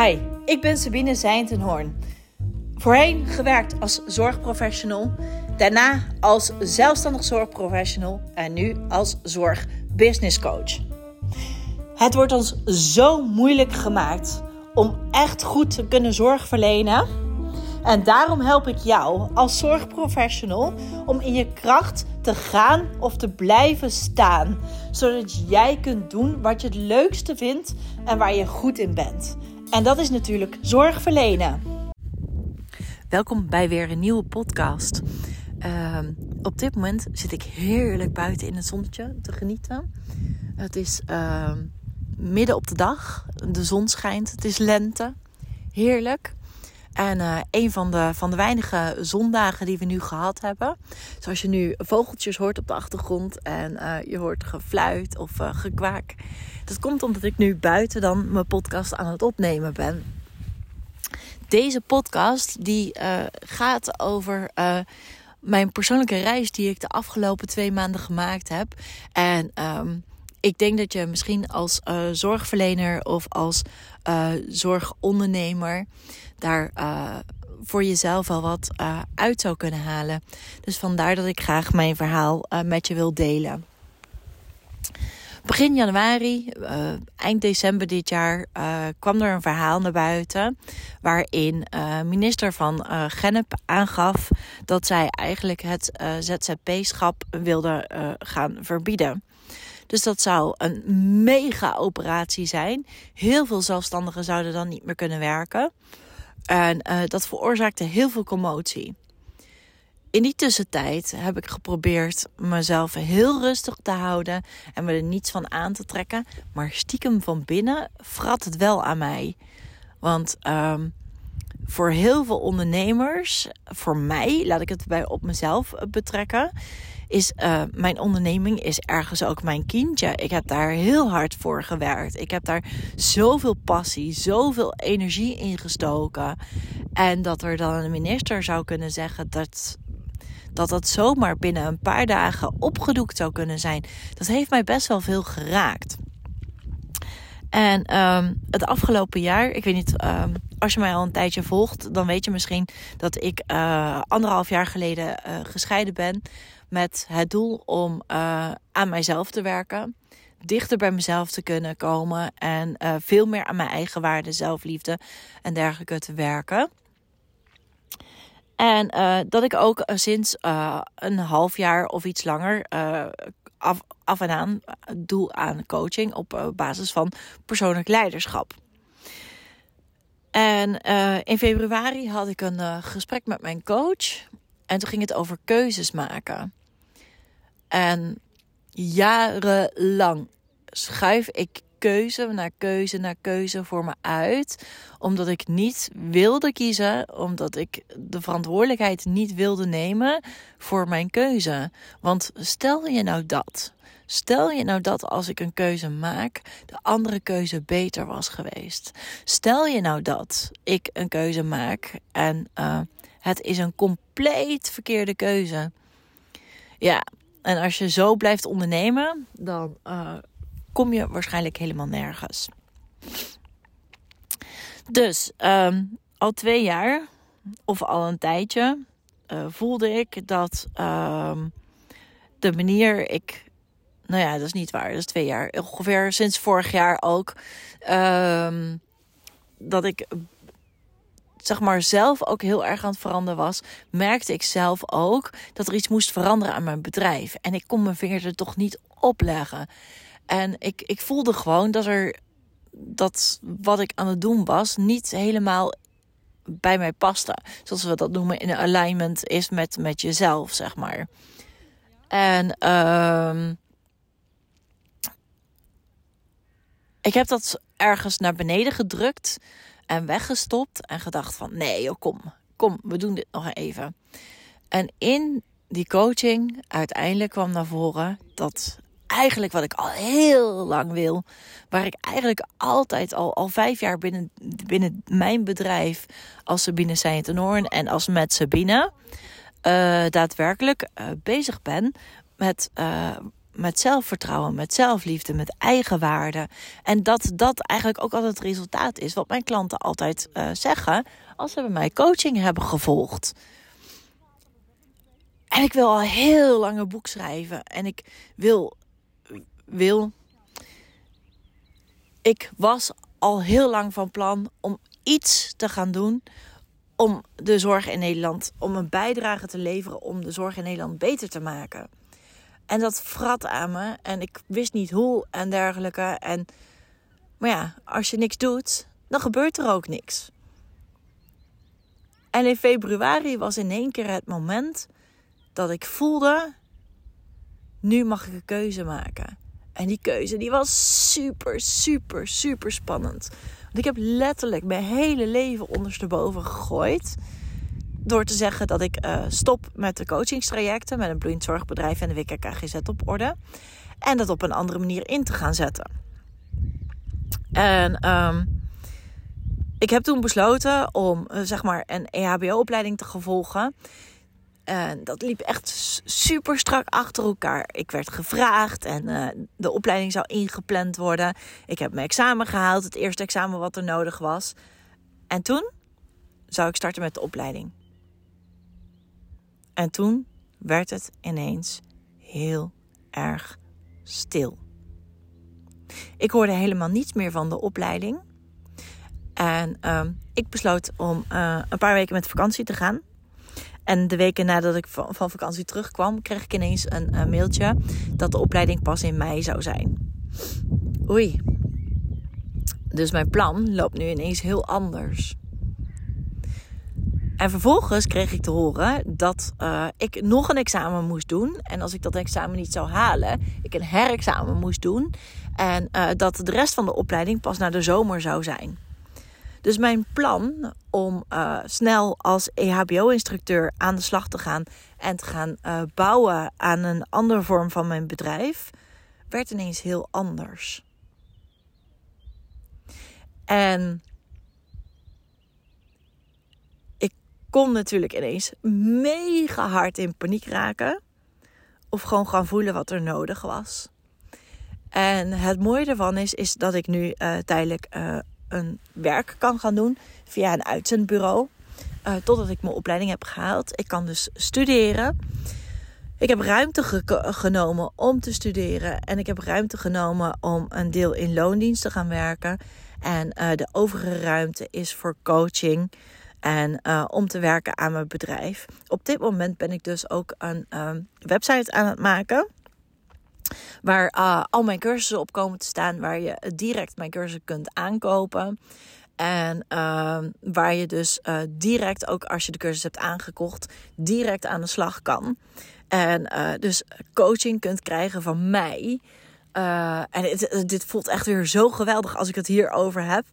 Hi, ik ben Sabine Zijntenhoorn. Voorheen gewerkt als zorgprofessional, daarna als zelfstandig zorgprofessional en nu als zorgbusinesscoach. Het wordt ons zo moeilijk gemaakt om echt goed te kunnen zorg verlenen. En daarom help ik jou als zorgprofessional om in je kracht te gaan of te blijven staan. Zodat jij kunt doen wat je het leukste vindt en waar je goed in bent. En dat is natuurlijk zorg verlenen. Welkom bij weer een nieuwe podcast. Ehm, op dit moment zit ik heerlijk buiten in het zonnetje te genieten. Het is uh, midden op de dag. De zon schijnt. Het is lente. Heerlijk. En uh, een van de, van de weinige zondagen die we nu gehad hebben. Zoals je nu vogeltjes hoort op de achtergrond. En uh, je hoort gefluit of uh, gekwaak. Dat komt omdat ik nu buiten dan mijn podcast aan het opnemen ben. Deze podcast die gaat over mijn persoonlijke reis die ik de afgelopen twee maanden gemaakt heb. En um, ik denk dat je misschien als zorgverlener of als uh, zorgondernemer daar uh, voor jezelf wel wat uit zou kunnen halen. Dus vandaar dat ik graag mijn verhaal met je wil delen. Begin januari, eind december dit jaar, kwam er een verhaal naar buiten. Waarin minister van Gennep aangaf dat zij eigenlijk het ZZP-schap wilde gaan verbieden. Dus dat zou een mega operatie zijn. Heel veel zelfstandigen zouden dan niet meer kunnen werken. En uh, dat veroorzaakte heel veel commotie. In die tussentijd heb ik geprobeerd mezelf heel rustig te houden en me er niets van aan te trekken. Maar stiekem van binnen vrat het wel aan mij. Want um, voor heel veel ondernemers, voor mij, laat ik het bij op mezelf betrekken, is uh, mijn onderneming is ergens ook mijn kindje. Ik heb daar heel hard voor gewerkt. Ik heb daar zoveel passie, zoveel energie in gestoken. En dat er dan een minister zou kunnen zeggen dat dat dat zomaar binnen een paar dagen opgedoekt zou kunnen zijn. Dat heeft mij best wel veel geraakt. En um, het afgelopen jaar, ik weet niet, um, als je mij al een tijdje volgt, dan weet je misschien dat ik uh, anderhalf jaar geleden uh, gescheiden ben. Met het doel om uh, aan mijzelf te werken. Dichter bij mezelf te kunnen komen. En veel meer aan mijn eigen waarde, zelfliefde en dergelijke te werken. En dat ik ook sinds een half jaar of iets langer af, en aan doe aan coaching op basis van persoonlijk leiderschap. En uh, in februari had ik een uh, gesprek met mijn coach. En toen ging het over keuzes maken. En jarenlang schuif ik keuze na keuze na keuze voor me uit. Omdat ik niet wilde kiezen. Omdat ik de verantwoordelijkheid niet wilde nemen voor mijn keuze. Want stel je nou dat. Stel je nou dat als ik een keuze maak, de andere keuze beter was geweest. Stel je nou dat ik een keuze maak en uh, het is een compleet verkeerde keuze. Ja, en als je zo blijft ondernemen, dan uh, kom je waarschijnlijk helemaal nergens. Dus um, al twee jaar, of al een tijdje, uh, voelde ik dat uh, de manier ik nou ja, dat is niet waar. Dat is twee jaar. Ongeveer sinds vorig jaar ook. Um, dat ik zeg maar zelf ook heel erg aan het veranderen was, merkte ik zelf ook dat er iets moest veranderen aan mijn bedrijf. En ik kon mijn vinger er toch niet op leggen. En ik, ik voelde gewoon dat er dat wat ik aan het doen was, niet helemaal bij mij paste. Zoals we dat noemen in alignment is met, met jezelf, zeg maar. En um, Ik heb dat ergens naar beneden gedrukt en weggestopt en gedacht van nee, joh, kom, kom, we doen dit nog even. En in die coaching uiteindelijk kwam naar voren dat eigenlijk wat ik al heel lang wil, waar ik eigenlijk altijd al, al vijf jaar binnen, binnen mijn bedrijf als Sabine Seijentenhoorn en als met Sabine uh, daadwerkelijk uh, bezig ben met uh, met zelfvertrouwen, met zelfliefde, met eigenwaarde. En dat dat eigenlijk ook altijd het resultaat is wat mijn klanten altijd zeggen als ze bij mij coaching hebben gevolgd. En ik wil al heel lang een boek schrijven. En ik wil, wil. Ik was al heel lang van plan om iets te gaan doen om de zorg in Nederland, om een bijdrage te leveren om de zorg in Nederland beter te maken. En dat vrat aan me en ik wist niet hoe en dergelijke. En, maar ja, als je niks doet, dan gebeurt er ook niks. En in februari was in één keer het moment dat ik voelde: nu mag ik een keuze maken. En die keuze die was super, super, super spannend. Want ik heb letterlijk mijn hele leven ondersteboven gegooid. Door te zeggen dat ik uh, stop met de coachingstrajecten met een bloeiend zorgbedrijf en de WKKGZ op orde. En dat op een andere manier in te gaan zetten. En um, ik heb toen besloten om uh, zeg maar een EHBO-opleiding te volgen. En dat liep echt super strak achter elkaar. Ik werd gevraagd en uh, de opleiding zou ingepland worden. Ik heb mijn examen gehaald, het eerste examen wat er nodig was. En toen zou ik starten met de opleiding. En toen werd het ineens heel erg stil. Ik hoorde helemaal niets meer van de opleiding. En uh, ik besloot om uh, een paar weken met vakantie te gaan. En de weken nadat ik van, van vakantie terugkwam, kreeg ik ineens een, mailtje dat de opleiding pas in mei zou zijn. Oei. Dus mijn plan loopt nu ineens heel anders. En vervolgens kreeg ik te horen dat uh, ik nog een examen moest doen. En als ik dat examen niet zou halen, ik een herexamen moest doen. En uh, dat de rest van de opleiding pas na de zomer zou zijn. Dus mijn plan om uh, snel als EHBO-instructeur aan de slag te gaan en te gaan uh, bouwen aan een andere vorm van mijn bedrijf, werd ineens heel anders. En ik kon natuurlijk ineens mega hard in paniek raken. Of gewoon gaan voelen wat er nodig was. En het mooie ervan is, is dat ik nu uh, tijdelijk uh, een werk kan gaan doen via een uitzendbureau. Uh, totdat ik mijn opleiding heb gehaald. Ik kan dus studeren. Ik heb ruimte ge genomen om te studeren. En ik heb ruimte genomen om een deel in loondienst te gaan werken. En uh, de overige ruimte is voor coaching. En uh, om te werken aan mijn bedrijf. Op dit moment ben ik dus ook een website aan het maken Waar uh, al mijn cursussen op komen te staan. Waar je direct mijn cursussen kunt aankopen. En uh, waar je dus uh, direct, ook als je de cursus hebt aangekocht, direct aan de slag kan. En dus coaching kunt krijgen van mij. en het, dit voelt echt weer zo geweldig als ik het hierover heb.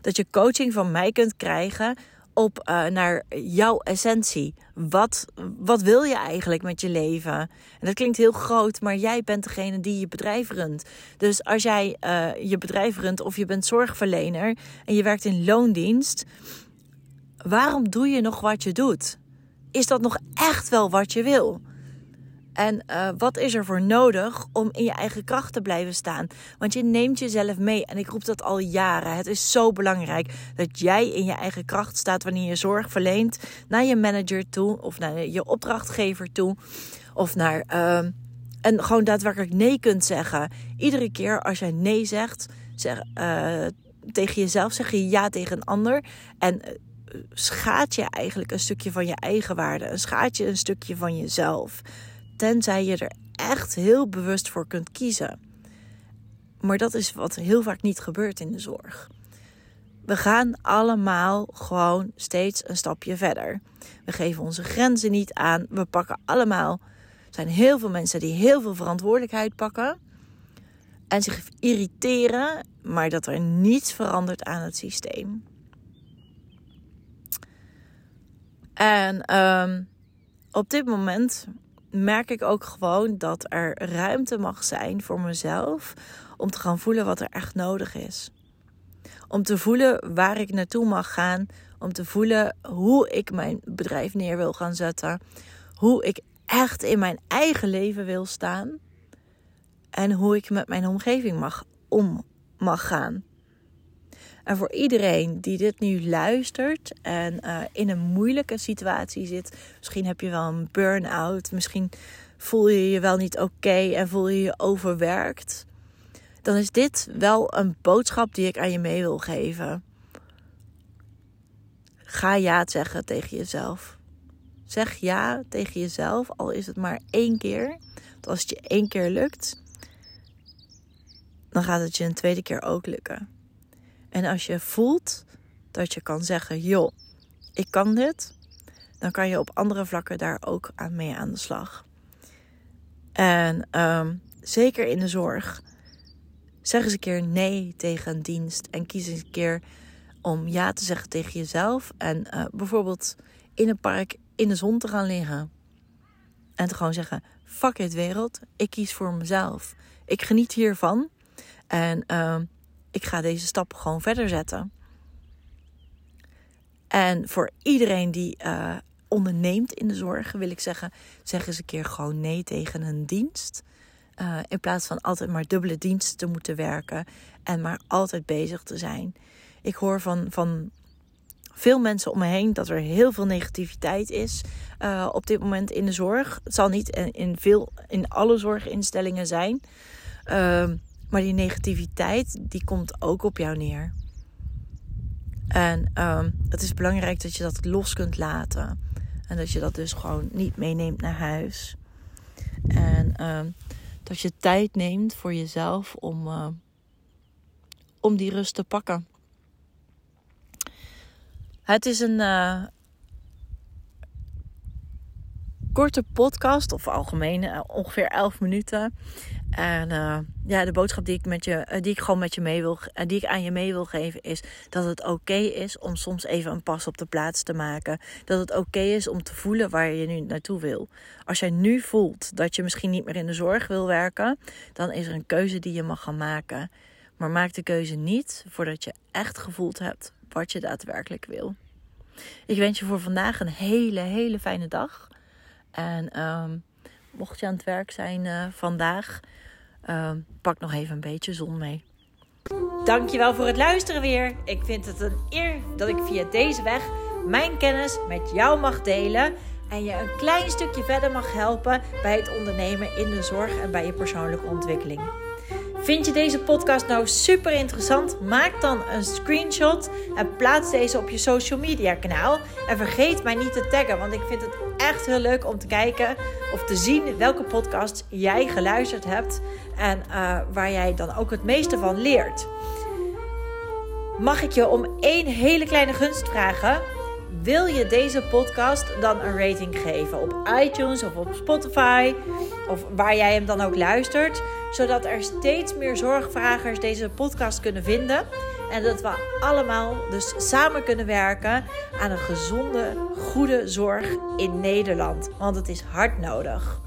Dat je coaching van mij kunt krijgen op uh, naar jouw essentie. Wat, wat wil je eigenlijk met je leven? En dat klinkt heel groot, maar jij bent degene die je bedrijf runt. Dus als jij uh, je bedrijf runt of je bent zorgverlener en je werkt in loondienst, waarom doe je nog wat je doet? Is dat nog echt wel wat je wil? En uh, wat is er voor nodig om in je eigen kracht te blijven staan? Want je neemt jezelf mee. En ik roep dat al jaren. Het is zo belangrijk dat jij in je eigen kracht staat wanneer je zorg verleent naar je manager toe of naar je opdrachtgever toe of naar. Uh, en gewoon daadwerkelijk nee kunt zeggen. Iedere keer als jij nee zegt, zeg, uh, tegen jezelf zeg je ja tegen een ander. En uh, schaadt je eigenlijk een stukje van je eigen waarde. En schaadt je een stukje van jezelf. Tenzij je er echt heel bewust voor kunt kiezen. Maar dat is wat heel vaak niet gebeurt in de zorg. We gaan allemaal gewoon steeds een stapje verder. We geven onze grenzen niet aan. We pakken allemaal. Er zijn heel veel mensen die heel veel verantwoordelijkheid pakken. En zich irriteren, maar dat er niets verandert aan het systeem. En um, op dit moment merk ik ook gewoon dat er ruimte mag zijn voor mezelf om te gaan voelen wat er echt nodig is. Om te voelen waar ik naartoe mag gaan, om te voelen hoe ik mijn bedrijf neer wil gaan zetten, hoe ik echt in mijn eigen leven wil staan. En hoe ik met mijn omgeving mag om mag gaan. En voor iedereen die dit nu luistert en uh, in een moeilijke situatie zit, misschien heb je wel een burn-out, misschien voel je je wel niet oké en voel je je overwerkt, dan is dit wel een boodschap die ik aan je mee wil geven. Ga ja zeggen tegen jezelf. Zeg ja tegen jezelf, al is het maar één keer. Als het je één keer lukt, dan gaat het je een tweede keer ook lukken. En als je voelt dat je kan zeggen: joh, ik kan dit, dan kan je op andere vlakken daar ook aan mee aan de slag. En ehm, zeker in de zorg, zeg eens een keer nee tegen een dienst en kies eens een keer om ja te zeggen tegen jezelf en uh, bijvoorbeeld in een park in de zon te gaan liggen. En te gewoon zeggen: fuck it wereld, ik kies voor mezelf. Ik geniet hiervan en uh, ik ga deze stap gewoon verder zetten. En voor iedereen die uh, onderneemt in de zorg, wil ik zeggen: zeg eens een keer gewoon nee tegen een dienst. Uh, in plaats van altijd maar dubbele diensten te moeten werken en maar altijd bezig te zijn. Ik hoor van, van veel mensen om me heen dat er heel veel negativiteit is uh, op dit moment in de zorg. Het zal niet in, veel, in alle zorginstellingen zijn. Uh, maar die negativiteit, die komt ook op jou neer. En um, het is belangrijk dat je dat los kunt laten. En dat je dat dus gewoon niet meeneemt naar huis. En um, dat je tijd neemt voor jezelf om, uh, om die rust te pakken. Het is een uh, korte podcast, of algemeen, uh, ongeveer 11 minuten. En uh, ja, de boodschap die ik, met je, uh, die ik gewoon met je mee wil, uh, die ik aan je mee wil geven, is dat het oké is om soms even een pas op de plaats te maken. Dat het oké is om te voelen waar je nu naartoe wil. Als jij nu voelt dat je misschien niet meer in de zorg wil werken, dan is er een keuze die je mag gaan maken. Maar maak de keuze niet voordat je echt gevoeld hebt wat je daadwerkelijk wil. Ik wens je voor vandaag een hele, hele fijne dag. En um, mocht je aan het werk zijn uh, vandaag, uh, pak nog even een beetje zon mee. Dankjewel voor het luisteren weer. Ik vind het een eer dat ik via deze weg mijn kennis met jou mag delen. En je een klein stukje verder mag helpen bij het ondernemen in de zorg en bij je persoonlijke ontwikkeling. Vind je deze podcast nou super interessant? Maak dan een screenshot en plaats deze op je social media kanaal. En vergeet mij niet te taggen, want ik vind het echt heel leuk om te kijken of te zien welke podcast jij geluisterd hebt en uh, waar jij dan ook het meeste van leert. Mag ik je om één hele kleine gunst vragen? Wil je deze podcast dan een rating geven op iTunes of op Spotify of waar jij hem dan ook luistert, zodat er steeds meer zorgvragers deze podcast kunnen vinden en dat we allemaal dus samen kunnen werken aan een gezonde, goede zorg in Nederland, want het is hard nodig.